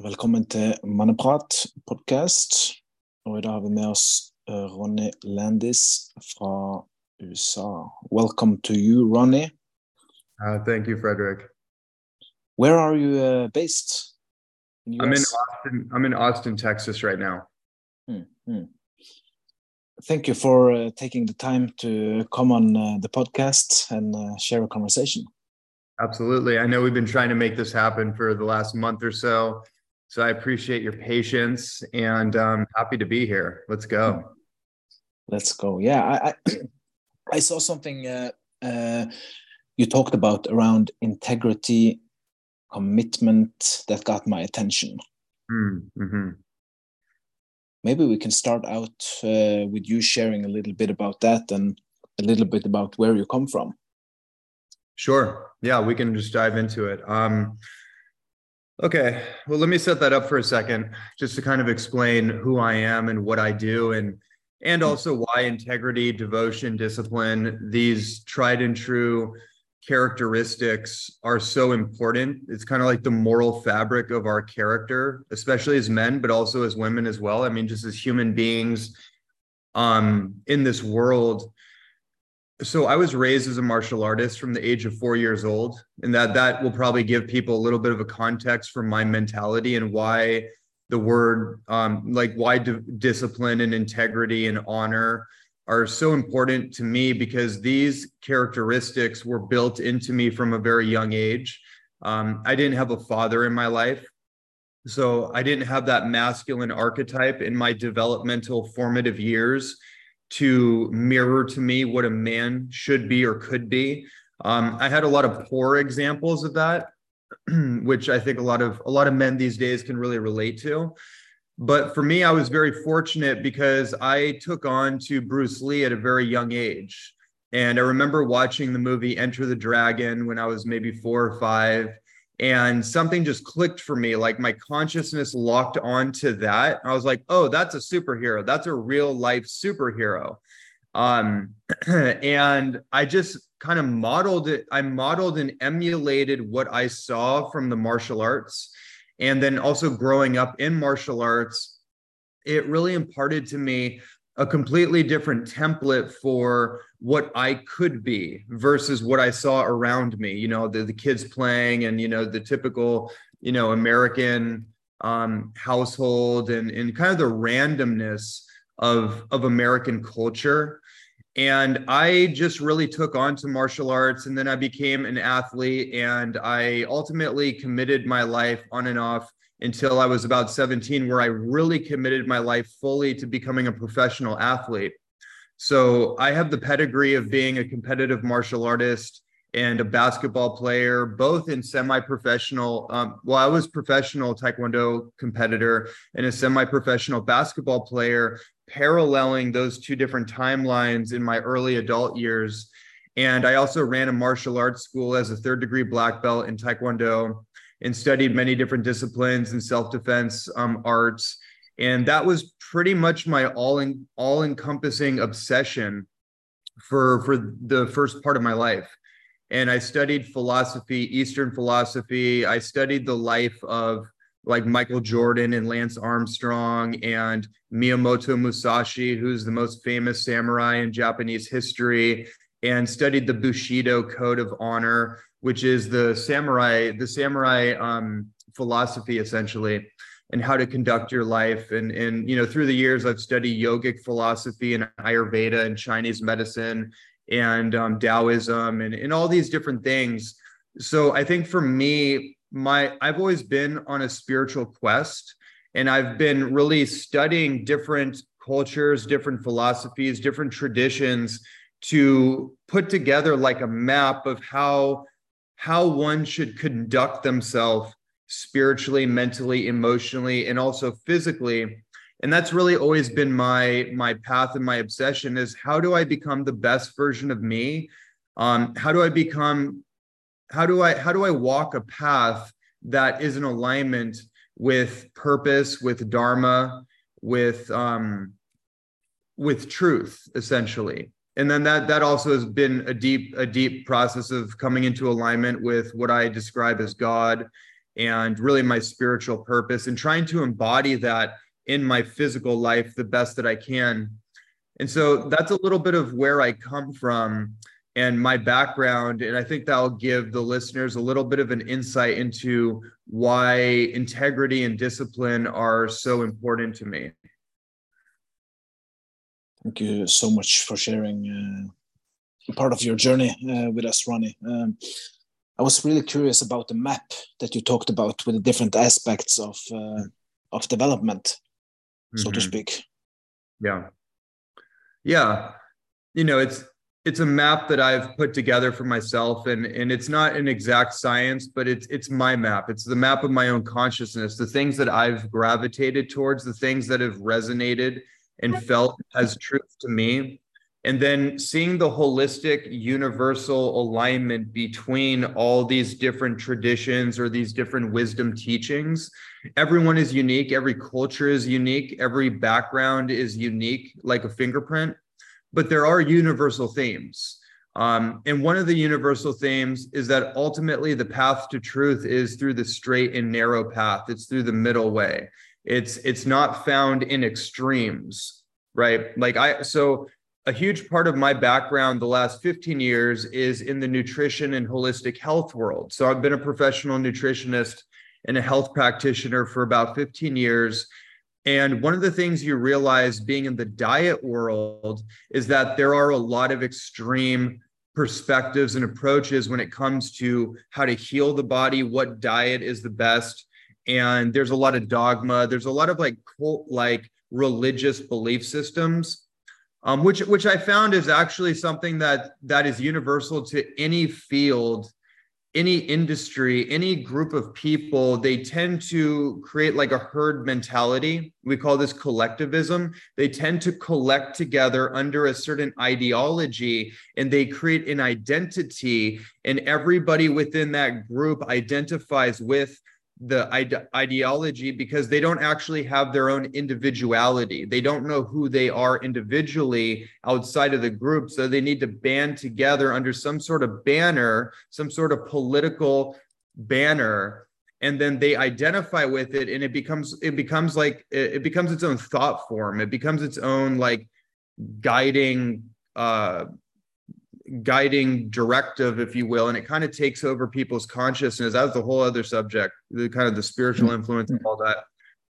Velkommen til Manneprat podkast. Og i dag har vi med oss uh, Ronnie Landis fra USA. Welcome to you, Ronnie. Uh, thank you, Frederick. Where are you uh, based? In I'm in Austin. I'm in Austin, Texas, right now. Hmm, hmm. Thank you for uh, taking the time to come on uh, the podcast and uh, share a conversation. Absolutely. I know we've been trying to make this happen for the last month or so. So I appreciate your patience and I'm happy to be here. Let's go. Let's go. Yeah, I I, I saw something uh, uh, you talked about around integrity, commitment that got my attention. Mm -hmm. Maybe we can start out uh, with you sharing a little bit about that and a little bit about where you come from. Sure. Yeah, we can just dive into it. Um, Okay, well, let me set that up for a second, just to kind of explain who I am and what I do, and and also why integrity, devotion, discipline, these tried and true characteristics are so important. It's kind of like the moral fabric of our character, especially as men, but also as women as well. I mean, just as human beings um, in this world so I was raised as a martial artist from the age of four years old, and that that will probably give people a little bit of a context for my mentality and why the word um, like why discipline and integrity and honor are so important to me because these characteristics were built into me from a very young age. Um, I didn't have a father in my life. So I didn't have that masculine archetype in my developmental formative years to mirror to me what a man should be or could be. Um, I had a lot of poor examples of that, which I think a lot of a lot of men these days can really relate to. But for me, I was very fortunate because I took on to Bruce Lee at a very young age. And I remember watching the movie Enter the Dragon when I was maybe four or five and something just clicked for me like my consciousness locked onto that. I was like oh that's a superhero. That's a real life superhero. Um and i just kind of modeled it i modeled and emulated what i saw from the martial arts. And then also growing up in martial arts it really imparted to me a completely different template for what I could be versus what I saw around me. You know, the, the kids playing and, you know, the typical, you know, American um, household and, and kind of the randomness of, of American culture. And I just really took on to martial arts and then I became an athlete and I ultimately committed my life on and off until I was about 17, where I really committed my life fully to becoming a professional athlete. So I have the pedigree of being a competitive martial artist and a basketball player, both in semi-professional. Um, well, I was professional taekwondo competitor and a semi-professional basketball player, paralleling those two different timelines in my early adult years. And I also ran a martial arts school as a third degree black belt in taekwondo and studied many different disciplines and self-defense um, arts. And that was pretty much my all in all encompassing obsession for for the first part of my life. And i studied philosophy eastern philosophy. I studied the life of like michael jordan and lance armstrong and miyamoto musashi who's the most famous samurai in japanese history and studied the bushido code of honor which is the samurai the samurai um, philosophy essentially and how to conduct your life. And and you know through the years i've studied yogic philosophy and ayurveda and chinese medicine and um, taoism and, and all these different things. So i think for me my i've always been on a spiritual quest and i've been really studying different cultures different philosophies different traditions to put together like a map of how how one should conduct themselves spiritually, mentally, emotionally, and also physically. And that's really always been my my path and my obsession is how do I become the best version of me? Um, how do I become how do I how do I walk a path that is in alignment with purpose, with dharma, with um, with truth, essentially and then that that also has been a deep a deep process of coming into alignment with what I describe as God and really my spiritual purpose and trying to embody that in my physical life the best that I can. And so that's a little bit of where I come from and my background. And I think that'll give the listeners a little bit of an insight into why integrity and discipline are so important to me. Thank you so much for sharing uh, part of your journey uh, with us, Ronnie. Um, I was really curious about the map that you talked about with the different aspects of uh, of development, mm -hmm. so to mm-hmm. speak. Yeah, yeah. You know, it's it's a map that I've put together for myself, and and it's not an exact science, but it's it's my map. It's the map of my own consciousness, the things that I've gravitated towards, the things that have resonated and felt as truth to me. And then seeing the holistic, universal alignment between all these different traditions or these different wisdom teachings. Everyone is unique. Every culture is unique. Every background is unique, like a fingerprint. But there are universal themes. Um, and one of the universal themes is that ultimately the path to truth is through the straight and narrow path. It's through the middle way. It's it's not found in extremes, right? Like I so a huge part of my background the last 15 years is in the nutrition and holistic health world. So I've been a professional nutritionist and a health practitioner for about 15 years. And one of the things you realize being in the diet world is that there are a lot of extreme perspectives and approaches when it comes to how to heal the body, what diet is the best. And there's a lot of dogma, there's a lot of like cult like religious belief systems um, which which I found is actually something that that is universal to any field, any industry, any group of people. They tend to create like a herd mentality. We call this collectivism. They tend to collect together under a certain ideology, and they create an identity, and everybody within that group identifies with the ide- ideology because they don't actually have their own individuality. They don't know who they are individually outside of the group. So they need to band together under some sort of banner, some sort of political banner. And then they identify with it, and it becomes it becomes like it becomes its own thought form. It becomes its own like guiding uh guiding directive, if you will, and it kind of takes over people's consciousness. That's the whole other subject, the kind of the spiritual mm-hmm. influence and all that.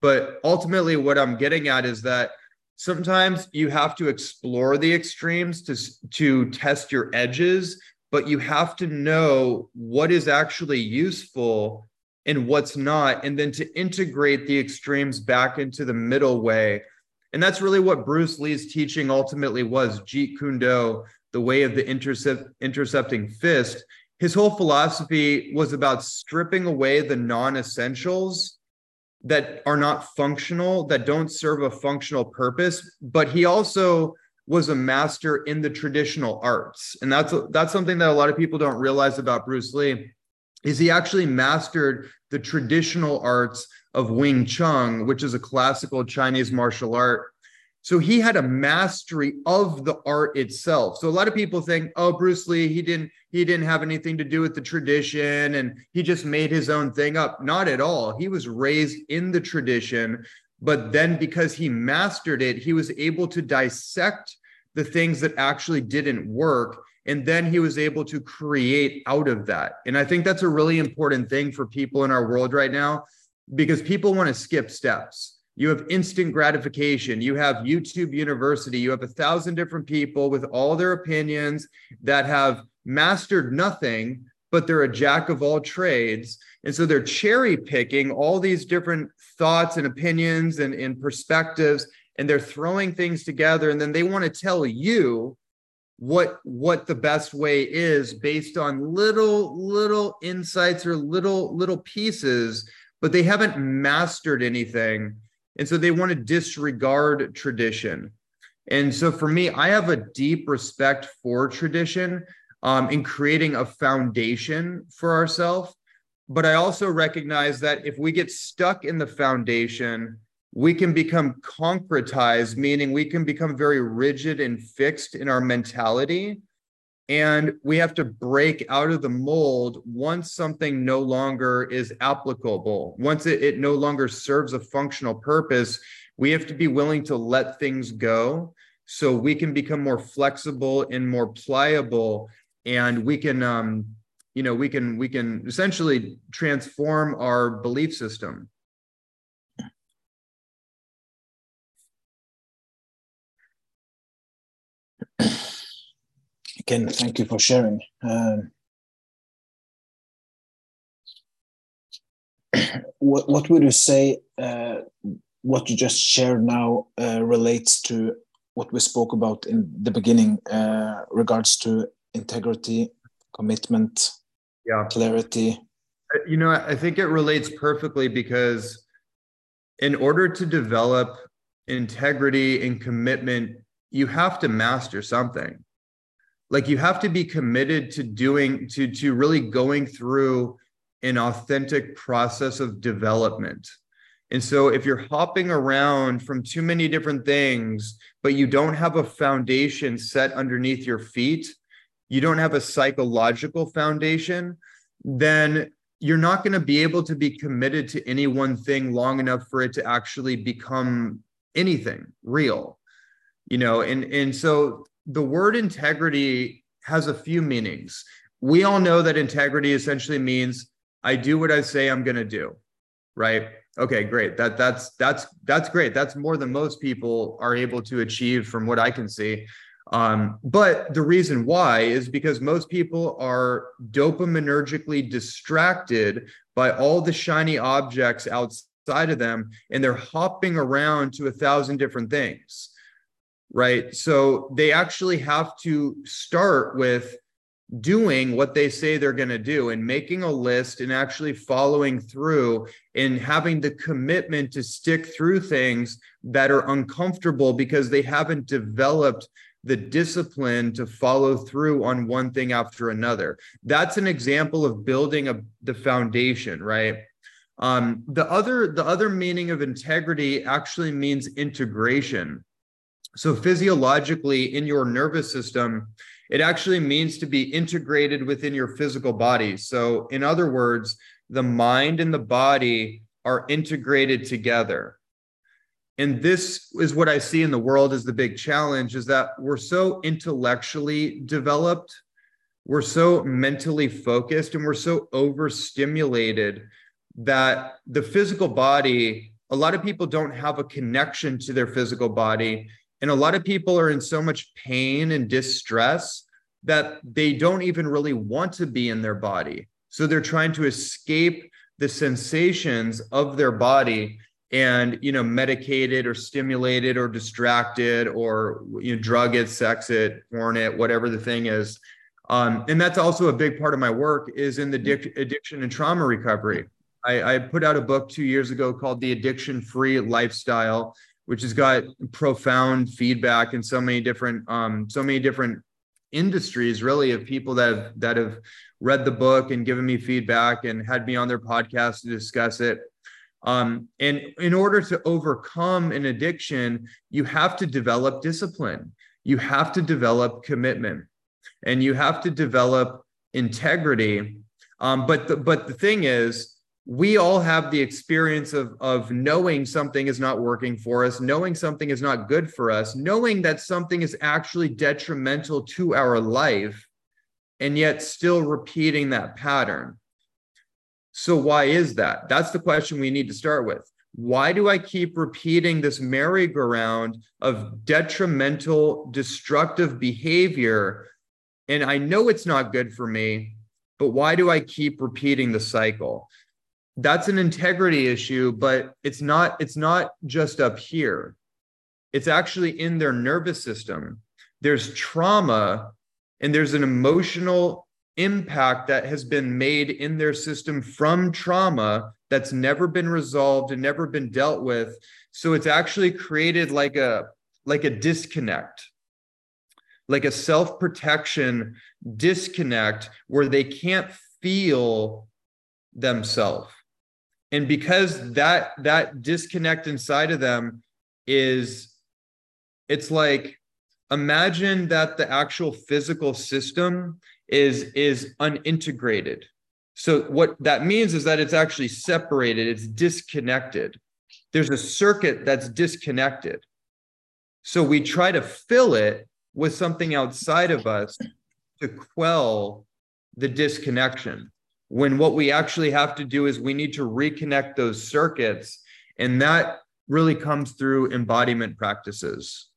But ultimately, what I'm getting at is that sometimes you have to explore the extremes to to test your edges, but you have to know what is actually useful and what's not, and then to integrate the extremes back into the middle way. And that's really what Bruce Lee's teaching ultimately was Jeet Kune Do, the way of the intercept, intercepting fist, his whole philosophy was about stripping away the non essentials that are not functional, that don't serve a functional purpose. But he also was a master in the traditional arts. And that's, that's something that a lot of people don't realize about Bruce Lee is he actually mastered the traditional arts of Wing Chun, which is a classical Chinese martial art so he had a mastery of the art itself. So a lot of people think, oh, Bruce Lee, he didn't he didn't have anything to do with the tradition and he just made his own thing up. Not at all. He was raised in the tradition, but then because he mastered it, he was able to dissect the things that actually didn't work and then he was able to create out of that. And I think that's a really important thing for people in our world right now because people want to skip steps you have instant gratification. You have youtube university. You have a thousand different people with all their opinions that have mastered nothing but they're a jack of all trades. And so they're cherry picking all these different thoughts and opinions and, and perspectives and they're throwing things together. And then they want to tell you what what the best way is based on little little insights or little little pieces but they haven't mastered anything and so they want to disregard tradition. And so for me, I have a deep respect for tradition um, in creating a foundation for ourselves. But I also recognize that if we get stuck in the foundation, we can become concretized, meaning we can become very rigid and fixed in our mentality. And we have to break out of the mold once something no longer is applicable. Once it, it no longer serves a functional purpose we have to be willing to let things go so we can become more flexible and more pliable. And we can um, you know we can we can essentially transform our belief system again thank you for sharing. Um, what, what would you say uh, what you just shared now uh, relates to what we spoke about in the beginning uh, regards to integrity commitment yeah. clarity? Uh, you know i think it relates perfectly because in order to develop integrity and commitment you have to master something like you have to be committed to doing to to really going through an authentic process of development and so if you're hopping around from too many different things but you don't have a foundation set underneath your feet you don't have a psychological foundation, then you're not going to be able to be committed to any one thing long enough for it to actually become anything real. You know, and and so the word integrity has a few meanings. We all know that integrity essentially means I do what I say I'm going to do, right? Okay, great. That that's that's that's great. That's more than most people are able to achieve from what I can see. Um, but the reason why is because most people are dopaminergically distracted by all the shiny objects outside of them, and they're hopping around to a thousand different things, right? So they actually have to start with doing what they say they're going to do and making a list and actually following through and having the commitment to stick through things that are uncomfortable because they haven't developed the discipline to follow through on one thing after another. That's an example of building a, the foundation, right? Um, the other the other meaning of integrity actually means integration. So physiologically, in your nervous system, it actually means to be integrated within your physical body. So, in other words, the mind and the body are integrated together and this is what i see in the world as the big challenge is that we're so intellectually developed we're so mentally focused and we're so overstimulated that the physical body a lot of people don't have a connection to their physical body and a lot of people are in so much pain and distress that they don't even really want to be in their body. So they're trying to escape the sensations of their body and you know medicated or stimulated or distracted or you know drug it sex it porn it whatever the thing is. Um, and that's also a big part of my work is in the addic- addiction and trauma recovery. I, I put out a book two years ago called the addiction free lifestyle which has got profound feedback in so many different um, so many different industries really of people that have that have read the book and given me feedback and had me on their podcast to discuss it. Um, and in order to overcome an addiction, you have to develop discipline, you have to develop commitment, and you have to develop integrity. Um, but the, but the thing is, we all have the experience of, of knowing something is not working for us, knowing something is not good for us, knowing that something is actually detrimental to our life, and yet still repeating that pattern. So, why is that? That's the question we need to start with. Why do I keep repeating this merry-go-round of detrimental, destructive behavior? And I know it's not good for me, but why do I keep repeating the cycle? That's an integrity issue, but it's not, it's not just up here. It's actually in their nervous system. There's trauma and there's an emotional impact that has been made in their system from trauma that's never been resolved and never been dealt with so it's actually created like a like a disconnect like a self-protection disconnect where they can't feel themselves and because that that disconnect inside of them is it's like imagine that the actual physical system is is unintegrated. So what that means is that it's actually separated it's disconnected. There's a circuit that's disconnected. So we try to fill it with something outside of us to quell the disconnection when what we actually have to do is we need to reconnect those circuits and that really comes through embodiment practices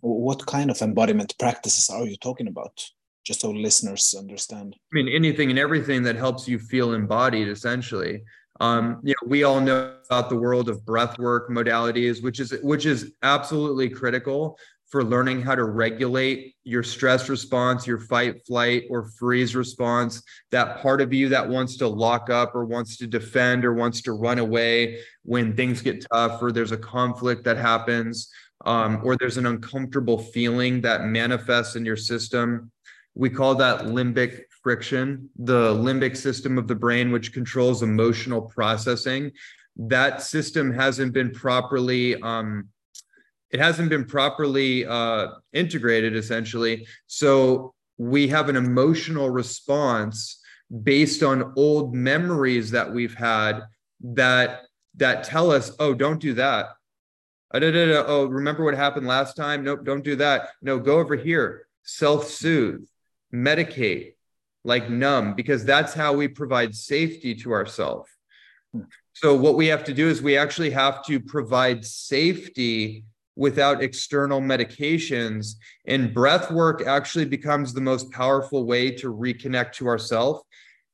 what kind of embodiment practices are you talking about? Just so listeners understand. I mean, anything and everything that helps you feel embodied, essentially. Um, you know, we all know about the world of breath work modalities, which is which is absolutely critical for learning how to regulate your stress response, your fight, flight, or freeze response, that part of you that wants to lock up or wants to defend or wants to run away when things get tough or there's a conflict that happens um, or there's an uncomfortable feeling that manifests in your system. We call that limbic friction, the limbic system of the brain, which controls emotional processing. That system hasn't been properly um, it hasn't been properly uh, integrated, essentially. So we have an emotional response based on old memories that we've had that that tell us, oh, don't do that Oh, oh, remember what happened last time? Nope, don't do that. No, go over here. Self soothe, medicate, like numb, because that's how we provide safety to ourselves. So, what we have to do is we actually have to provide safety without external medications. And breath work actually becomes the most powerful way to reconnect to ourself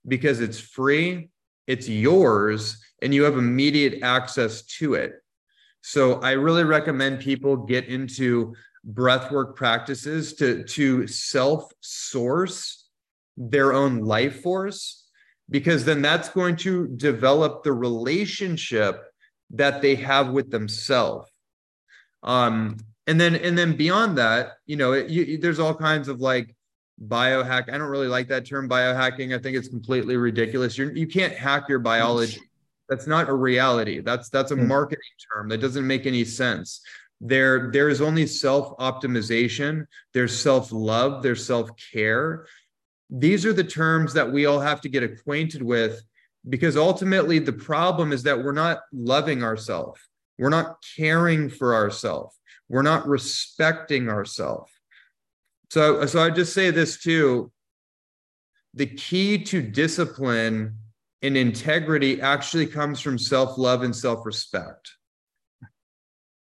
because it's free, it's yours, and you have immediate access to it. So I really recommend people get into breathwork practices to, to self source their own life force, because then that's going to develop the relationship that they have with themselves. Um, and then, and then beyond that, you know, it, you, there's all kinds of like biohack. I don't really like that term biohacking. I think it's completely ridiculous. You're, you can't hack your biology that's not a reality that's that's a hmm. marketing term that doesn't make any sense there there is only self optimization there's self love there's self care these are the terms that we all have to get acquainted with because ultimately the problem is that we're not loving ourselves we're not caring for ourselves we're not respecting ourselves so so i just say this too the key to discipline and integrity actually comes from self love and self respect.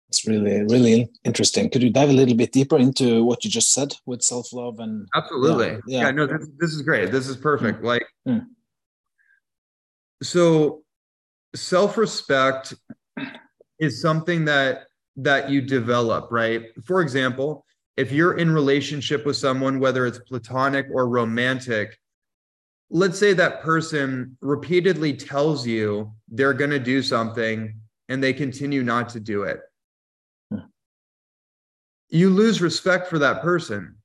It's really, really interesting. Could you dive a little bit deeper into what you just said with self love and? Absolutely. Yeah, yeah. yeah, no, this, this is great. This is perfect. Mm. Like, mm. so self respect is something that that you develop right for example if you're in relationship with someone whether it's platonic or romantic let's say that person repeatedly tells you they're going to do something and they continue not to do it. You lose respect for that person.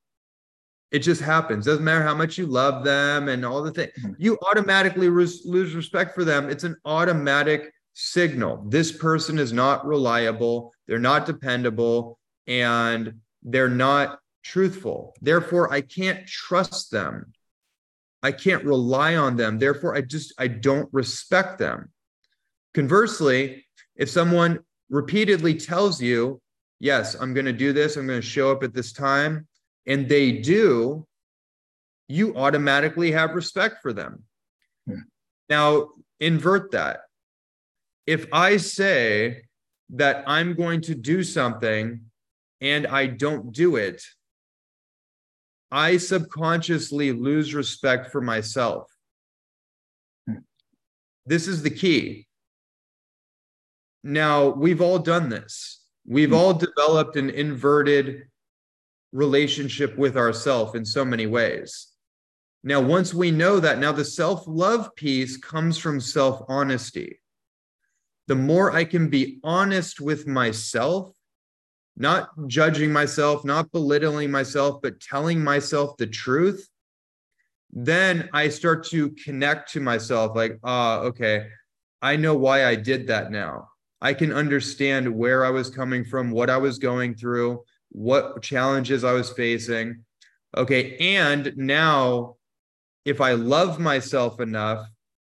It just happens. Doesn't matter how much you love them and all the things. Hmm. You automatically lose respect for them. It's an automatic signal. This person is not reliable. They're not dependable and they're not truthful. Therefore, I can't trust them. I can't rely on them. Therefore, I just I don't respect them. Conversely, if someone repeatedly tells you, "Yes, I'm going to do this. I'm going to show up at this time," and they do, you automatically have respect for them. Hmm. Now, invert that. If I say that I'm going to do something and I don't do it, I subconsciously lose respect for myself. This is the key. Now, we've all done this. We've all developed an inverted relationship with ourself in so many ways. Now, once we know that, now the self love piece comes from self honesty. The more I can be honest with myself, not judging myself, not belittling myself, but telling myself the truth, then I start to connect to myself like, ah, okay, I know why I did that now. I can understand where I was coming from, what I was going through, what challenges I was facing. Okay. And now, if I love myself enough,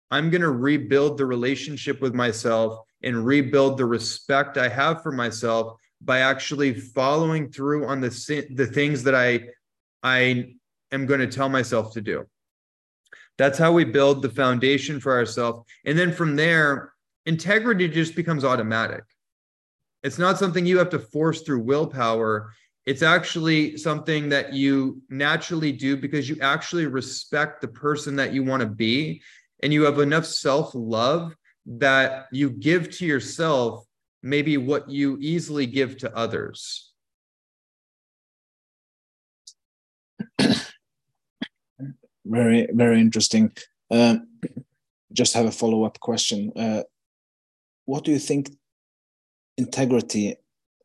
I'm going to rebuild the relationship with myself and rebuild the respect I have for myself by actually following through on the the things that I I am going to tell myself to do. That's how we build the foundation for ourselves. And then from there, integrity just becomes automatic. It's not something you have to force through willpower. It's actually something that you naturally do because you actually respect the person that you want to be and you have enough self love that you give to yourself maybe what you easily give to others. Very, very interesting. Uh, just have a follow up question. Uh, what do you think integrity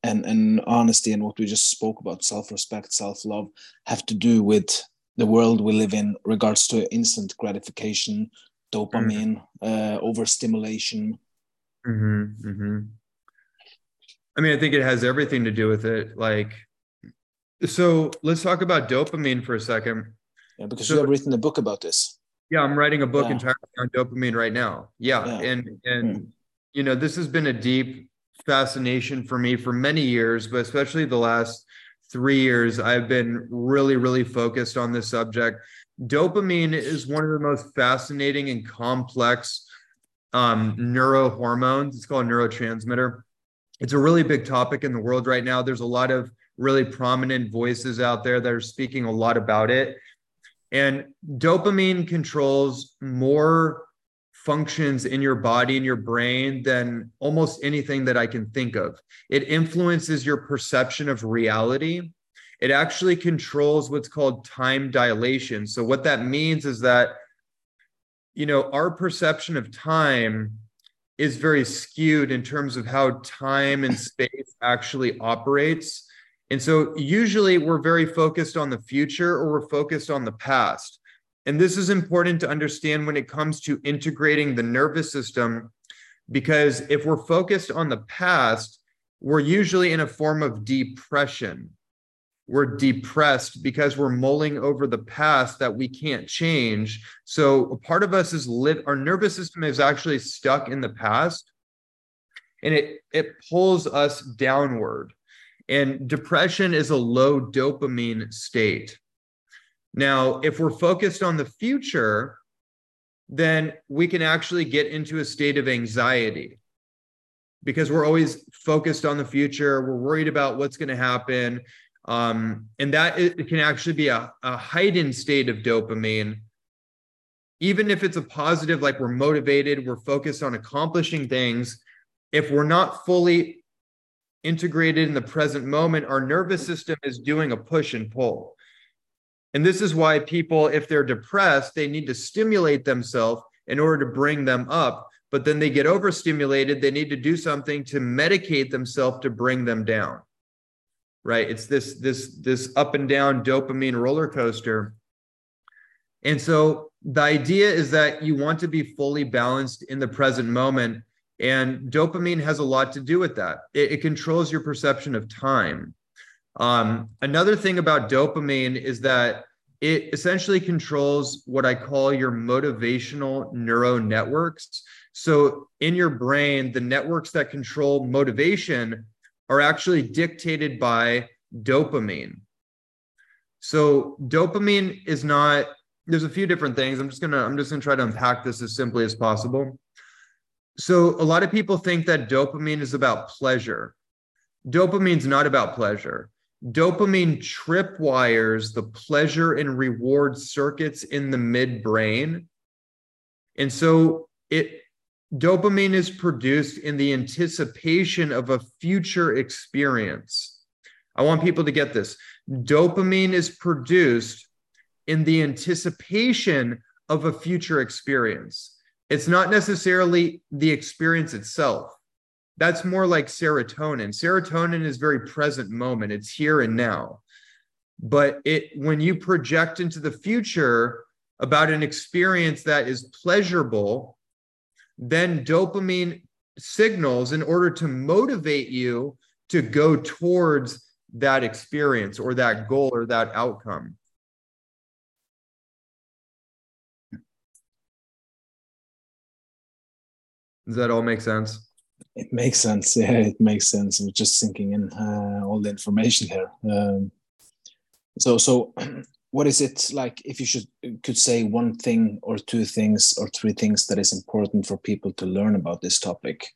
and, and honesty and what we just spoke about, self respect, self love, have to do with the world we live in regards to instant gratification, dopamine, mm-hmm. uh, overstimulation? Mm-hmm, mm-hmm. I mean, I think it has everything to do with it. Like, so let's talk about dopamine for a second. Yeah, because so, you have written a book about this. Yeah, I'm writing a book yeah. entirely on dopamine right now. Yeah, yeah. and and hmm. you know, this has been a deep fascination for me for many years, but especially the last three years, I've been really, really focused on this subject. Dopamine is one of the most fascinating and complex um, neurohormones. It's called a neurotransmitter it's a really big topic in the world right now. There's a lot of really prominent voices out there that are speaking a lot about it. And dopamine controls more functions in your body and your brain than almost anything that I can think of. It influences your perception of reality. It actually controls what's called time dilation. So, what that means is that, you know, our perception of time is very skewed in terms of how time and space actually operates. And so usually we're very focused on the future or we're focused on the past. And this is important to understand when it comes to integrating the nervous system, because if we're focused on the past, we're usually in a form of depression we're depressed because we're mulling over the past that we can't change. So a part of us is live our nervous system is actually stuck in the past and it it pulls us downward. And depression is a low dopamine state. Now, if we're focused on the future, then we can actually get into a state of anxiety because we're always focused on the future. We're worried about what's going to happen. Um, and that it can actually be a, a heightened state of dopamine. Even if it's a positive, like we're motivated, we're focused on accomplishing things. If we're not fully integrated in the present moment, our nervous system is doing a push and pull. And this is why people, if they're depressed, they need to stimulate themselves in order to bring them up. But then they get overstimulated. They need to do something to medicate themselves to bring them down right? It's this this this up and down dopamine roller coaster. And so the idea is that you want to be fully balanced in the present moment. And dopamine has a lot to do with that. It, it controls your perception of time. Um, another thing about dopamine is that it essentially controls what I call your motivational neural networks. So in your brain, the networks that control motivation are actually dictated by dopamine. So dopamine is not there's a few different things. I'm just going to I'm just going to try to unpack this as simply as possible. So a lot of people think that dopamine is about pleasure. Dopamine's not about pleasure. Dopamine tripwires the pleasure and reward circuits in the midbrain. And so it Dopamine is produced in the anticipation of a future experience. I want people to get this. Dopamine is produced in the anticipation of a future experience. It's not necessarily the experience itself. That's more like serotonin. Serotonin is very present moment. It's here and now. But it when you project into the future about an experience that is pleasurable, then dopamine signals in order to motivate you to go towards that experience or that goal or that outcome. Does that all make sense? It makes sense. Yeah, it makes sense. I'm just sinking in uh, all the information here. Um, so, so what is it like? If you should could say one thing or two things or three things that is important for people to learn about this topic,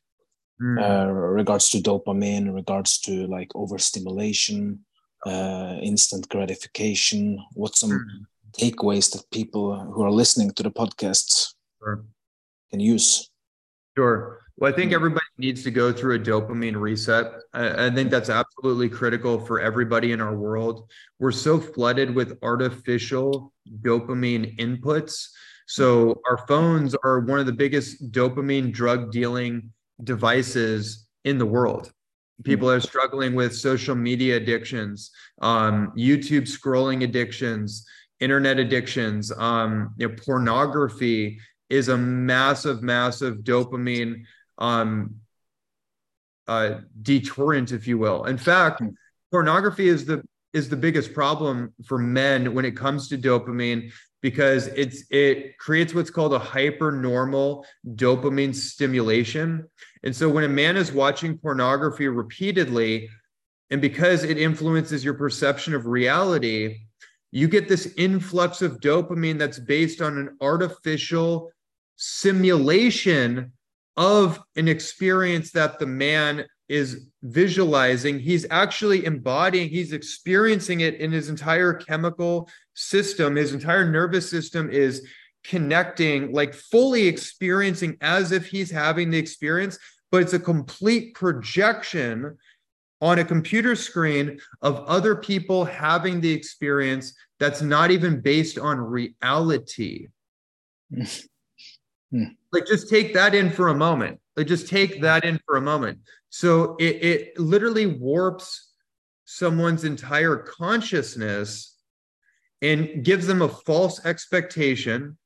mm. uh, regards to dopamine, regards to like overstimulation, uh, instant gratification. What some mm. takeaways that people who are listening to the podcast sure. can use? Sure. Well, I think hmm. everybody needs to go through a dopamine reset. I, I, think that's absolutely critical for everybody in our world. We're so flooded with artificial dopamine inputs. So, our phones are one of the biggest dopamine drug dealing devices in the world. People are struggling with social media addictions, um, YouTube scrolling addictions, internet addictions, um, you know, pornography is a massive, massive dopamine um, uh, deterrent, if you will. In fact, hmm. pornography is the is the biggest problem for men when it comes to dopamine because it's it creates what's called a hypernormal dopamine stimulation. And so when a man is watching pornography repeatedly, and because it influences your perception of reality, you get this influx of dopamine that's based on an artificial simulation of an experience that the man is visualizing. He's actually embodying, he's experiencing it in his entire chemical system. His entire nervous system is connecting, like fully experiencing as if he's having the experience, but it's a complete projection on a computer screen of other people having the experience that's not even based on reality. Hmm. Like just take that in for a moment. Like just take that in for a moment. So it, it literally warps someone's entire consciousness and gives them a false expectation.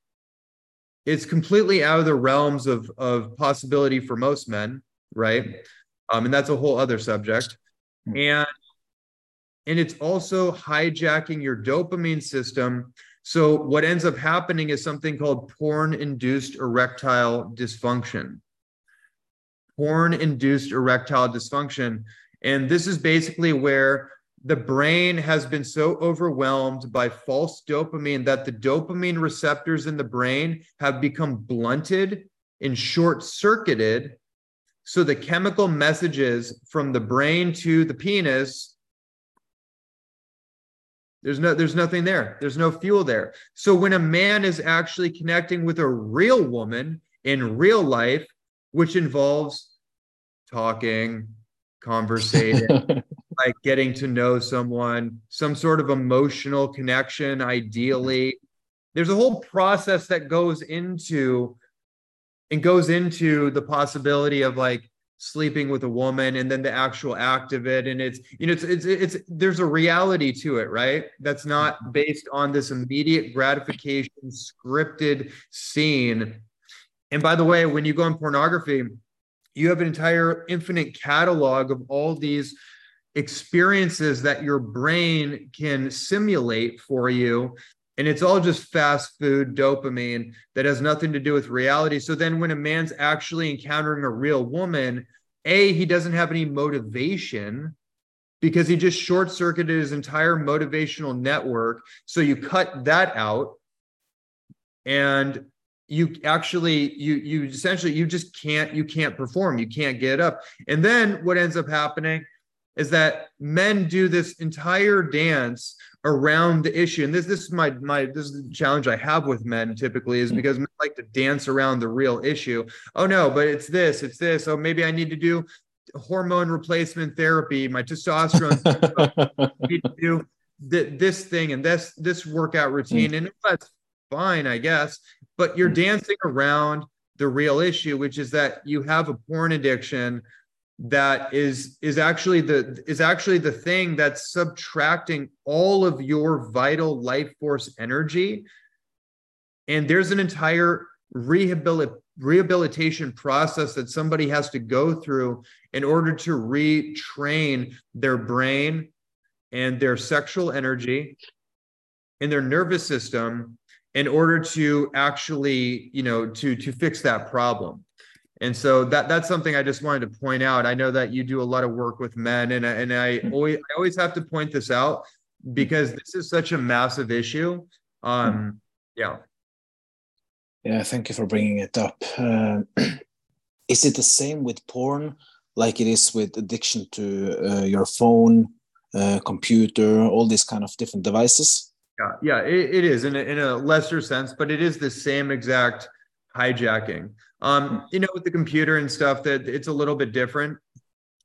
It's completely out of the realms of, of possibility for most men, right? Um, and that's a whole other subject. Hmm. And and it's also hijacking your dopamine system so what ends up happening is something called porn-induced erectile dysfunction. Porn-induced erectile dysfunction. And this is basically where the brain has been so overwhelmed by false dopamine that the dopamine receptors in the brain have become blunted and short circuited. So the chemical messages from the brain to the penis there's no there's nothing there. There's no fuel there. So when a man is actually connecting with a real woman in real life, which involves talking, conversating, like getting to know someone, some sort of emotional connection, ideally. There's a whole process that goes into and goes into the possibility of like sleeping with a woman and then the actual act of it. And it's you know it's it's it's there's a reality to it right? That's not mm-hmm. based on this immediate gratification scripted scene. And by the way when you go on pornography you have an entire infinite catalog of all these experiences that your brain can simulate for you and it's all just fast food dopamine that has nothing to do with reality. So then when a man's actually encountering a real woman, A, he doesn't have any motivation because he just short circuited his entire motivational network. So you cut that out and you actually you you essentially you just can't you can't perform you can't get up and then what ends up happening is that men do this entire dance around the issue. And this this is my my this is the challenge i have with men typically is hmm. because men like to dance around the real issue. Oh no but it's this it's this. Oh maybe i need to do hormone replacement therapy. My testosterone need to do th- this thing and this this workout routine. And that's fine i guess. But you're hmm. dancing around the real issue which is that you have a porn addiction that is is actually the is actually the thing that's subtracting all of your vital life force energy. And there's an entire rehabilit- rehabilitation process that somebody has to go through in order to retrain their brain and their sexual energy in their nervous system in order to actually you know to to fix that problem and so that that's something i just wanted to point out i know that you do a lot of work with men and, and i hmm. always i always have to point this out because this is such a massive issue um hmm. yeah yeah thank you for bringing it up uh, is it the same with porn like it is with addiction to uh, your phone uh, computer all these kind of different devices yeah, yeah, it, it is in a, in a lesser sense, but it is the same exact hijacking. Um, hmm. you know, with the computer and stuff, that it's a little bit different.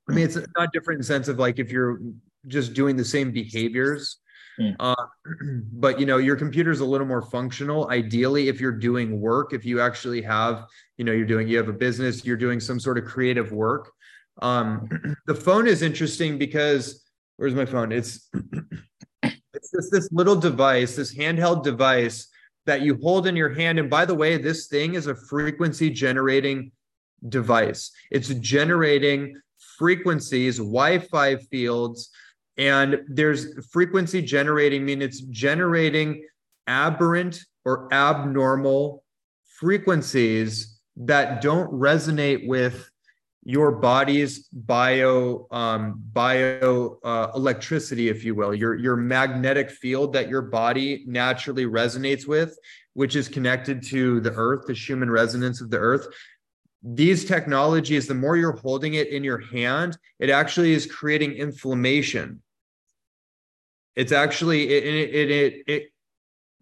I mean, it's not different in the sense of like if you're just doing the same behaviors, mm. uh, but you know, your computer's a little more functional. Ideally, if you're doing work, if you actually have, you know, you're doing, you have a business, you're doing some sort of creative work. Um, the phone is interesting because where's my phone? It's it's just this little device, this handheld device that you hold in your hand. And by the way, this thing is a frequency generating device. It's generating frequencies, Wi-Fi fields, and there's frequency generating, I mean it's generating aberrant or abnormal frequencies that don't resonate with your body's bio um, bio uh, electricity, if you will, your your magnetic field that your body naturally resonates with, which is connected to the earth, the Schumann resonance of the earth. These technologies, the more you're holding it in your hand, it actually is creating inflammation. It's actually it it it, it, it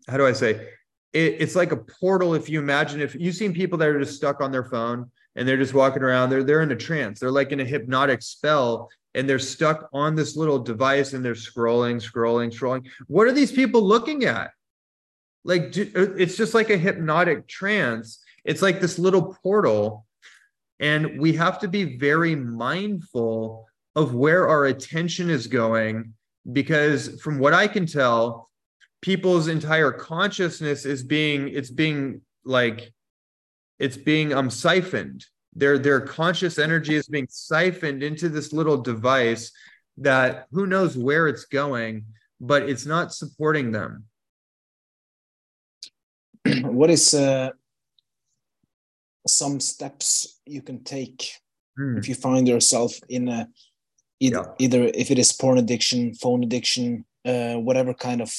how do I say? It, it's like a portal. If you imagine, if you've seen people that are just stuck on their phone and they're just walking around. They're they're in a trance. They're like in a hypnotic spell, and they're stuck on this little device and they're scrolling, scrolling, scrolling. What are these people looking at? Like uh, it's just like a hypnotic trance. It's like this little portal, and we have to be very mindful of where our attention is going because from what I can tell, people's entire consciousness is being it's being like it's being um siphoned their their conscious energy is being siphoned into this little device that who knows where it's going but it's not supporting them what is uh, some steps you can take hmm. if you find yourself in a either, yeah. either if it is porn addiction phone addiction uh, whatever kind of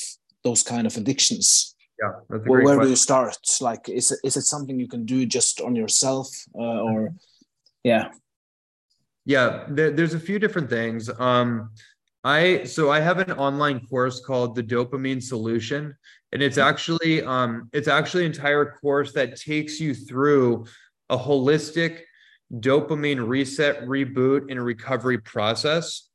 those kind of addictions yeah well, where question. do you start? Like is it, is it something you can do just on yourself uh, or yeah. Yeah there, there's a few different things. Um i so i have an online course called the dopamine solution and it's actually um it's actually an entire course that takes you through a holistic dopamine reset reboot and recovery process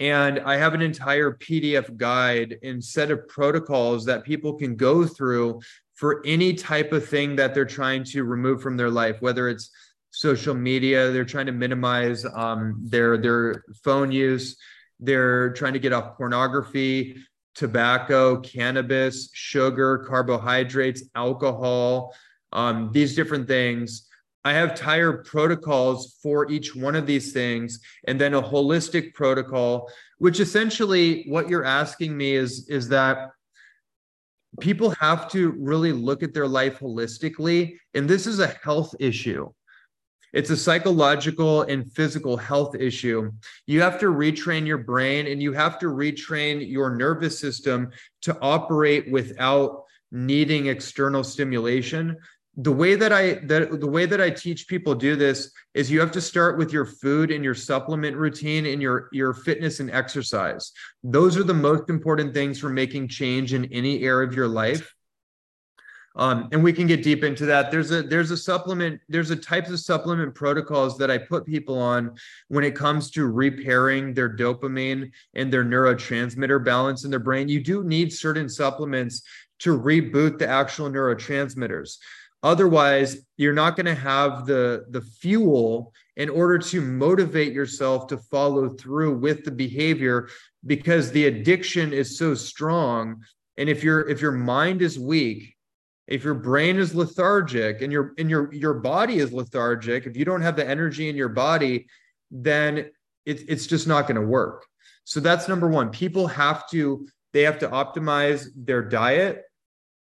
and I have an entire PDF guide and set of protocols that people can go through for any type of thing that they're trying to remove from their life, whether it's social media, they're trying to minimize um, their their phone use, they're trying to get off pornography, tobacco, cannabis, sugar, carbohydrates, alcohol, um, these different things I have tire protocols for each one of these things, and then a holistic protocol, which essentially what you're asking me is, is that people have to really look at their life holistically. And this is a health issue. It's a psychological and physical health issue. You have to retrain your brain and you have to retrain your nervous system to operate without needing external stimulation the way that I that the way that I teach people do this is you have to start with your food and your supplement routine and your your fitness and exercise. Those are the most important things for making change in any area of your life. Um, and we can get deep into that. There's a there's a supplement there's a types of supplement protocols that I put people on when it comes to repairing their dopamine and their neurotransmitter balance in their brain. You do need certain supplements to reboot the actual neurotransmitters. Otherwise, you're not going to have the, the fuel in order to motivate yourself to follow through with the behavior because the addiction is so strong. And if your if your mind is weak, if your brain is lethargic and your and your your body is lethargic, if you don't have the energy in your body, then it, it's just not going to work. So that's number one. People have to they have to optimize their diet.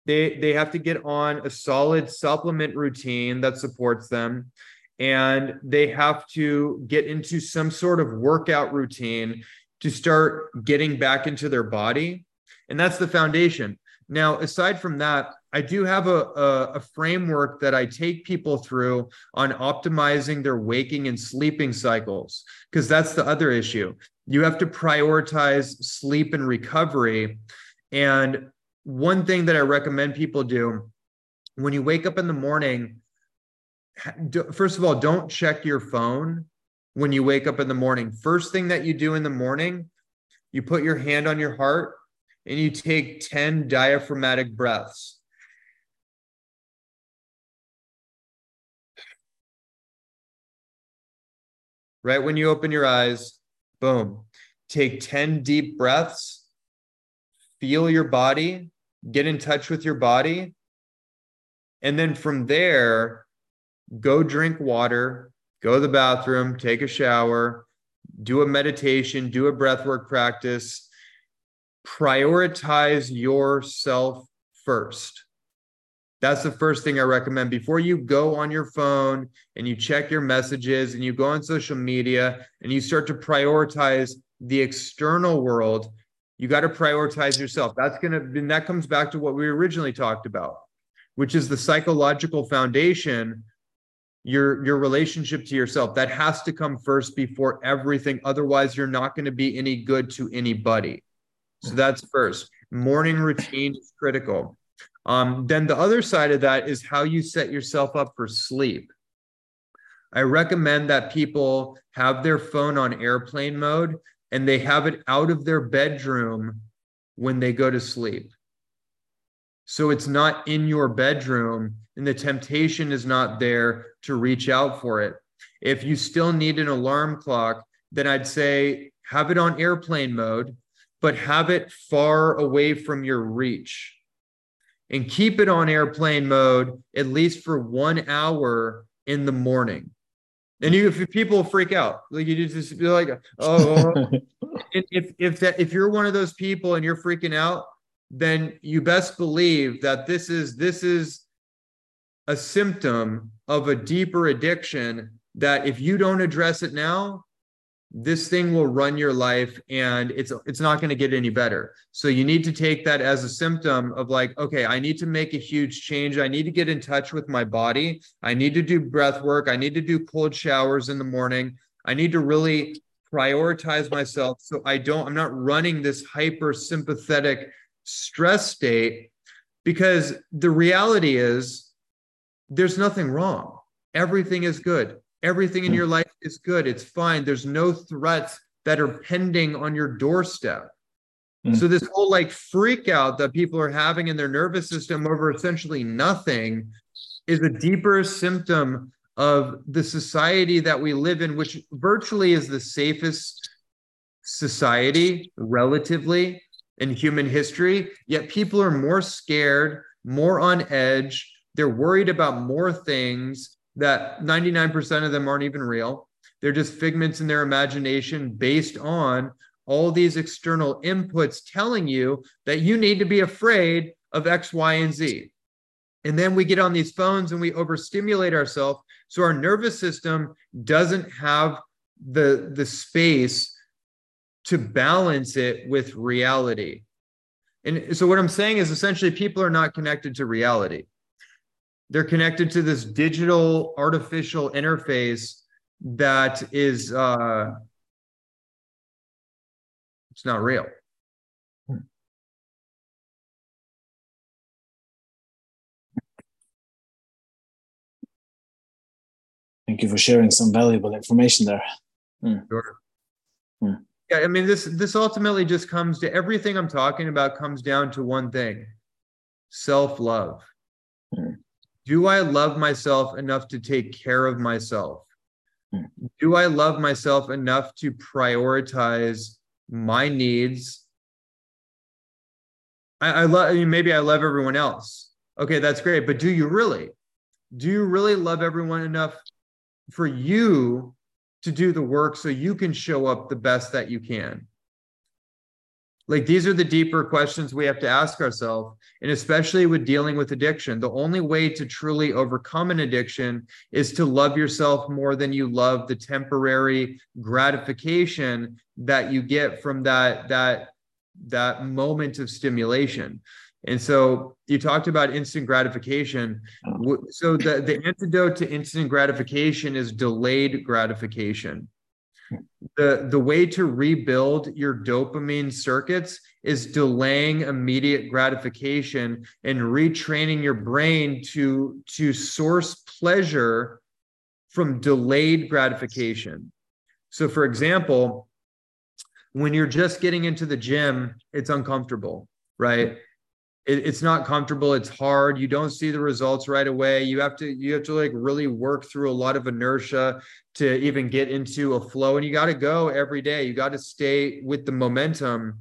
They they have to get on a solid supplement routine that supports them. And they have to get into some sort of workout routine to start getting back into their body. And that's the foundation. Now aside from that i do have a, a, a, framework that i take people through on optimizing their waking and sleeping cycles because that's the other issue. You have to prioritize sleep and recovery. And one thing that i recommend people do when you wake up in the morning first of all, don't check your phone when you wake up in the morning. First thing that you do in the morning, you put your hand on your heart and you take 10 diaphragmatic breaths. Right when you open your eyes, boom, take 10 deep breaths, feel your body, get in touch with your body. And then from there, go drink water, go to the bathroom, take a shower, do a meditation, do a breathwork practice. Prioritize yourself first. That's the first thing I recommend. Before you go on your phone and you check your messages and you go on social media and you start to prioritize the external world, you got to prioritize yourself. That's going to, and that comes back to what we originally talked about, which is the psychological foundation your your relationship to yourself. That has to come first before everything. Otherwise you're not going to be any good to anybody. So that's first. Morning routine is critical. Um, then the other side of that is how you set yourself up for sleep. I recommend that people have their phone on airplane mode and they have it out of their bedroom when they go to sleep so it's not in your bedroom and the temptation is not there to reach out for it. If you still need an alarm clock, then I'd say have it on airplane mode, but have it far away from your reach. And keep it on airplane mode at least for one hour in the morning. And you, if people freak out, like you just be like, oh, if if that if you're one of those people and you're freaking out, then you best believe that this is this is a symptom of a deeper addiction that if you don't address it now this thing will run your life and it's it's not going to get any better. So you need to take that as a symptom of like okay i need to make a huge change. I need to get in touch with my body. I need to do breath work. I need to do cold showers in the morning. I need to really prioritize myself so i don't i'm not running this hyper sympathetic stress state because the reality is there's nothing wrong. Everything is good. Everything in your life is good. It's fine. There's no threats that are pending on your doorstep. Mm. So this whole like freak out that people are having in their nervous system over essentially nothing is a deeper symptom of the society that we live in, which virtually is the safest society relatively in human history, yet people are more scared, more on edge. They're worried about more things that 99% of them aren't even real. They're just figments in their imagination based on all these external inputs telling you that you need to be afraid of X, Y, and Z. And then we get on these phones and we overstimulate ourselves. So our nervous system doesn't have the, the space to balance it with reality. And so, what I'm saying is essentially, people are not connected to reality. They're connected to this digital artificial interface that is, uh, it's not real. Thank you for sharing some valuable information there. Hmm. Sure. Hmm. Yeah, I mean this this ultimately just comes to everything I'm talking about comes down to one thing. Self-love. Mm. Do I love myself enough to take care of myself? Mm. Do I love myself enough to prioritize my needs? I, I love I mean, maybe I love everyone else. Okay, that's great. But do you really? Do you really love everyone enough for you to do the work so you can show up the best that you can. Like these are the deeper questions we have to ask ourselves. And especially with dealing with addiction, the only way to truly overcome an addiction is to love yourself more than you love the temporary gratification that you get from that that that moment of stimulation. And so you talked about instant gratification. So the, the antidote to instant gratification is delayed gratification the the way to rebuild your dopamine circuits is delaying immediate gratification and retraining your brain to to source pleasure from delayed gratification. So for example when you're just getting into the gym it's uncomfortable right it, it's not comfortable it's hard you don't see the results right away you have to you have to like really work through a lot of inertia to even get into a flow and you got to go every day you got to stay with the momentum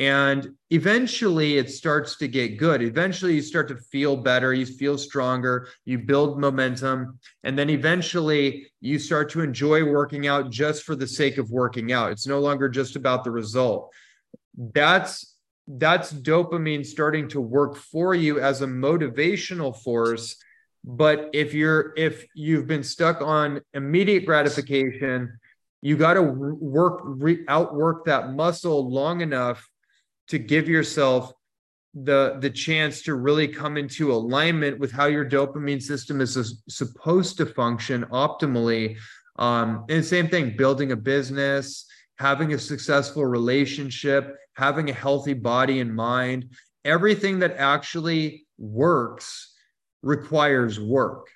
and eventually it starts to get good eventually you start to feel better you feel stronger you build momentum and then eventually you start to enjoy working out just for the sake of working out it's no longer just about the result. That's that's dopamine starting to work for you as a motivational force. But if you're if you've been stuck on immediate gratification you got to work re, outwork that muscle long enough to give yourself the the chance to really come into alignment with how your dopamine system is supposed to function optimally. Um and same thing building a business having a successful relationship, having a healthy body and mind, everything that actually works requires work.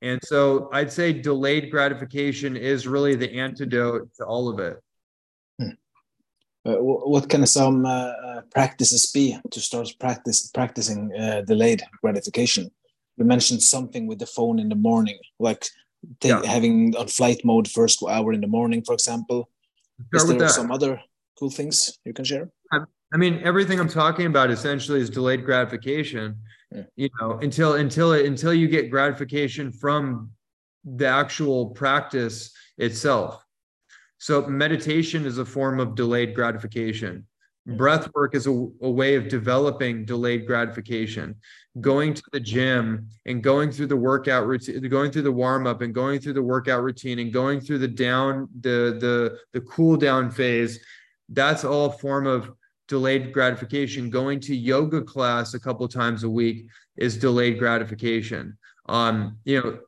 And so I'd say delayed gratification is really the antidote to all of it. Hmm. Uh, what can some uh, uh, practices be to start practice practicing uh, delayed gratification? You mentioned something with the phone in the morning, like yeah. having on flight mode first hour in the morning, for example. Start Is there some other cool things you can share? I mean, everything I'm talking about essentially is delayed gratification. Yeah. You know, until until until you get gratification from the actual practice itself. So meditation is a form of delayed gratification. Breath work is a, a, way of developing delayed gratification. Going to the gym and going through the workout routine, going through the warm up and going through the workout routine and going through the down, the the the cool down phase. That's all form of delayed gratification. Going to yoga class a couple times a week is delayed gratification. Um, you know,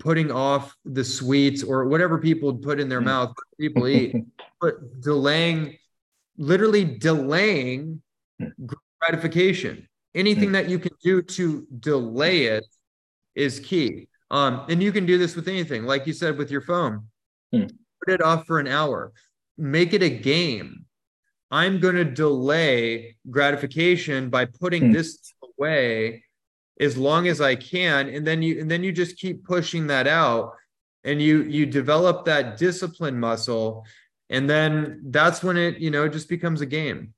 putting off the sweets or whatever people put in their mm. mouth, people eat, but delaying literally delaying hmm. gratification. Anything hmm. that you can do to delay hmm. it is key. Um, and you can do this with anything, like you said with your phone. Put it off for an hour. Make it a game. I'm going to delay gratification by putting this away as long as I can, and then you and then you just keep pushing that out, and you you develop that discipline muscle and then that's when it you know just becomes a game.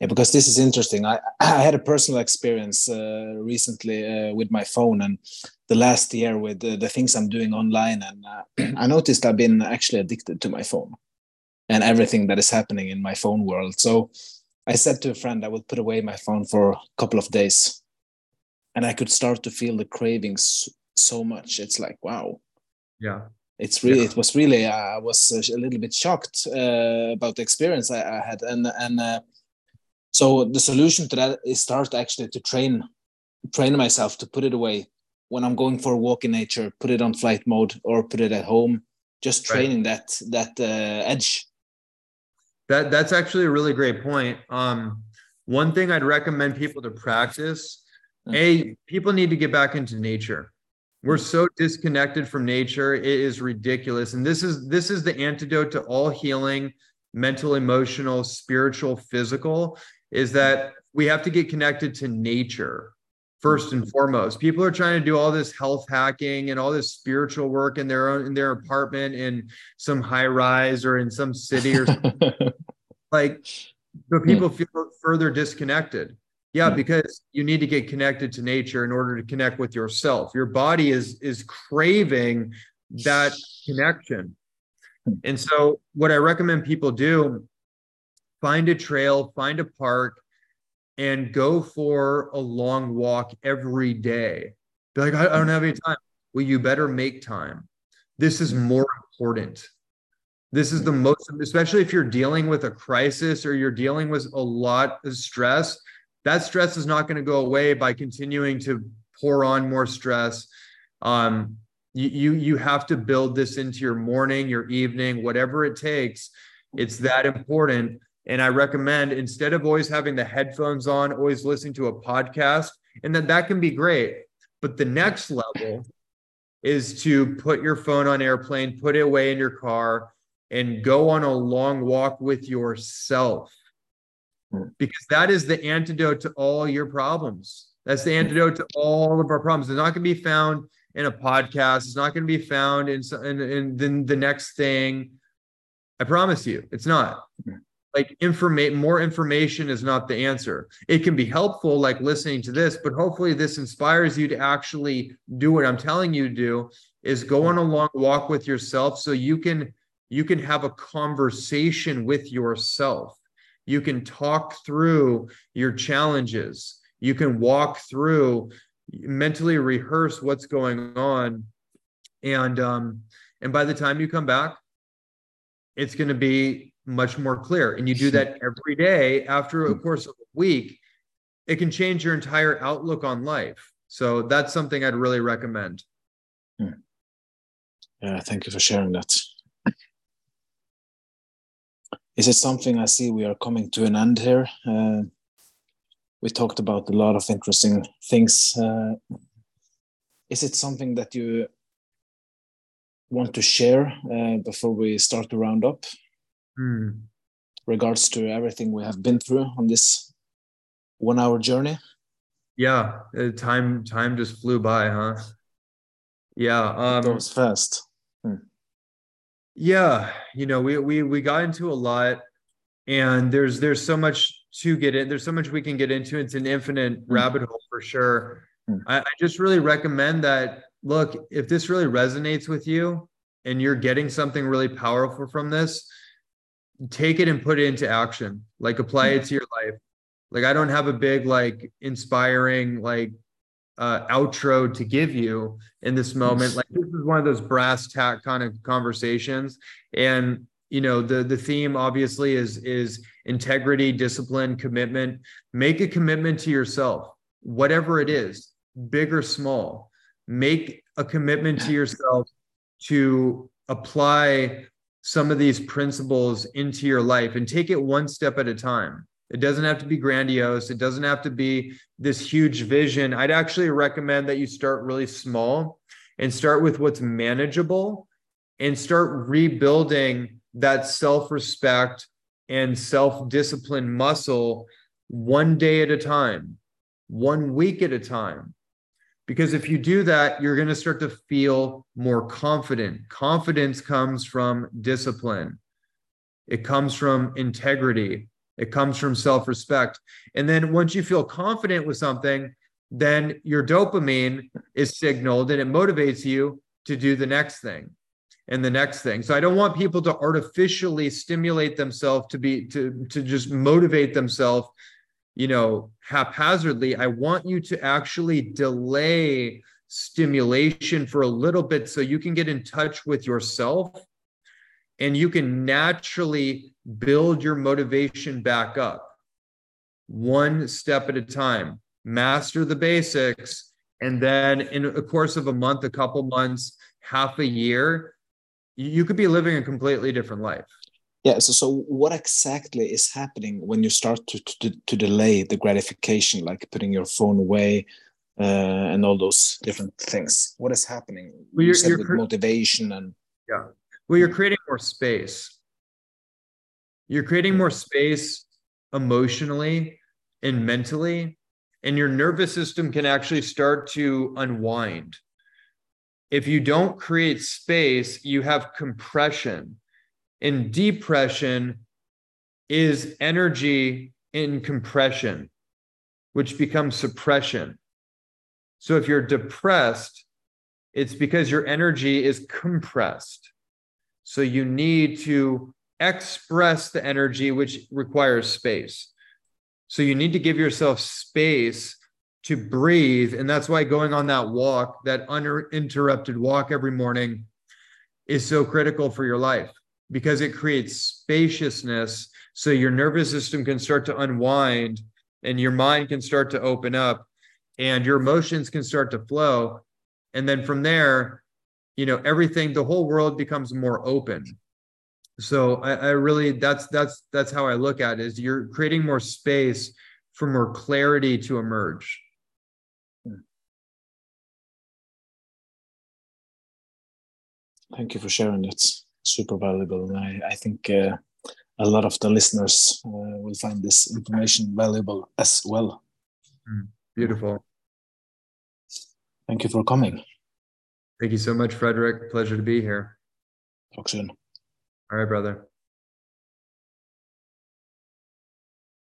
Yeah because this is interesting. I i had a personal experience uh, recently uh, with my phone and the last year with the, the things i'm doing online. And uh, i noticed i've been actually addicted to my phone and everything that is happening in my phone world. So i said to a friend i would put away my phone for a couple of days and i could start to feel the cravings so much. It's like wow. Yeah it's really yeah. it was really i was a little bit shocked uh, about the experience i, I had and and uh, so the solution to that is start actually to train train myself to put it away when i'm going for a walk in nature put it on flight mode or put it at home just training right. that that uh, edge that that's actually a really great point um one thing i'd recommend people to practice mm. a people need to get back into nature we're so disconnected from nature. It is ridiculous. And this is this is the antidote to all healing, mental, emotional, spiritual, physical, is that we have to get connected to nature first and foremost. People are trying to do all this health hacking and all this spiritual work in their own in their apartment in some high rise or in some city or like but people feel further disconnected. Yeah, because you need to get connected to nature in order to connect with yourself. Your body is is craving that connection. And so what I recommend people do find a trail, find a park, and go for a long walk every day. Be like, I, I don't have any time. Well, you better make time. This is more important. This is the most, especially if you're dealing with a crisis or you're dealing with a lot of stress. That stress is not going to go away by continuing to pour on more stress. Um, you, you you have to build this into your morning, your evening, whatever it takes. It's that important. And I recommend instead of always having the headphones on, always listening to a podcast, and that that can be great. But the next level is to put your phone on airplane, put it away in your car, and go on a long walk with yourself. Hmm. Because that is the antidote to all your problems. That's the antidote to all of our problems. It's not going to be found in a podcast. It's not going to be found in, in, in, in the next thing. I promise you, it's not. Hmm like information more information is not the answer it can be helpful like listening to this but hopefully this inspires you to actually do what i'm telling you to do is go on a long walk with yourself so you can you can have a conversation with yourself you can talk through your challenges you can walk through mentally rehearse what's going on and um and by the time you come back it's going to be much more clear. And you do that every day after a course of a week, it can change your entire outlook on life. So that's something I'd really recommend. Hmm. Yeah, thank you for sharing that. Is it something I see we are coming to an end here? Uh, we talked about a lot of interesting things. Uh, is it something that you want to share uh, before we start to round up? mm. regards to everything we have been through on this one hour journey yeah uh, time time just flew by huh yeah um it goes fast hmm. Yeah you know we we we got into a lot and there's there's so much to get in there's so much we can get into it's an infinite hmm. rabbit hole for sure hmm. I, I just really recommend that look if this really resonates with you and you're getting something really powerful from this take it and put it into action like apply it to your life like i don't have a big like inspiring like uh outro to give you in this moment. Like this is one of those brass tack kind of conversations. And you know the the theme obviously is is integrity discipline commitment. Make a commitment to yourself whatever it is big or small. Make a commitment to yourself to apply some of these principles into your life and take it one step at a time. It doesn't have to be grandiose. It doesn't have to be this huge vision. I'd actually recommend that you start really small and start with what's manageable and start rebuilding that self respect and self discipline muscle one day at a time, one week at a time. Because if you do that, you're going to start to feel more confident. Confidence comes from discipline, it comes from integrity, it comes from self respect. And then once you feel confident with something, then your dopamine is signaled and it motivates you to do the next thing and the next thing. So I don't want people to artificially stimulate themselves to be to to just motivate themselves you know, haphazardly. I want you to actually delay stimulation for a little bit so you can get in touch with yourself and you can naturally build your motivation back up one step at a time. Master the basics. And then, in a course of a month, a couple months, half a year, you could be living a completely different life yeah so so what exactly is happening when you start to to, to delay the gratification like putting your phone away uh, and all those different things what is happening well, you you're motivation and yeah well you're creating more space you're creating more space emotionally and mentally and your nervous system can actually start to unwind if you don't create space you have compression and depression is energy in compression, which becomes suppression. So if you're depressed, it's because your energy is compressed. So you need to express the energy, which requires space. So you need to give yourself space to breathe. And that's why going on that walk, that uninterrupted walk every morning, is so critical for your life because it creates spaciousness so your nervous system can start to unwind and your mind can start to open up and your emotions can start to flow and then from there you know everything the whole world becomes more open. So I, I really that's that's that's how i look at it is you're creating more space for more clarity to emerge. Thank you for sharing. It's super valuable and i, I think uh, a lot of the listeners uh, will find this information valuable as well. Mm, beautiful. Thank you for coming thank you so much frederick. Pleasure to be here. Talk soon. All right brother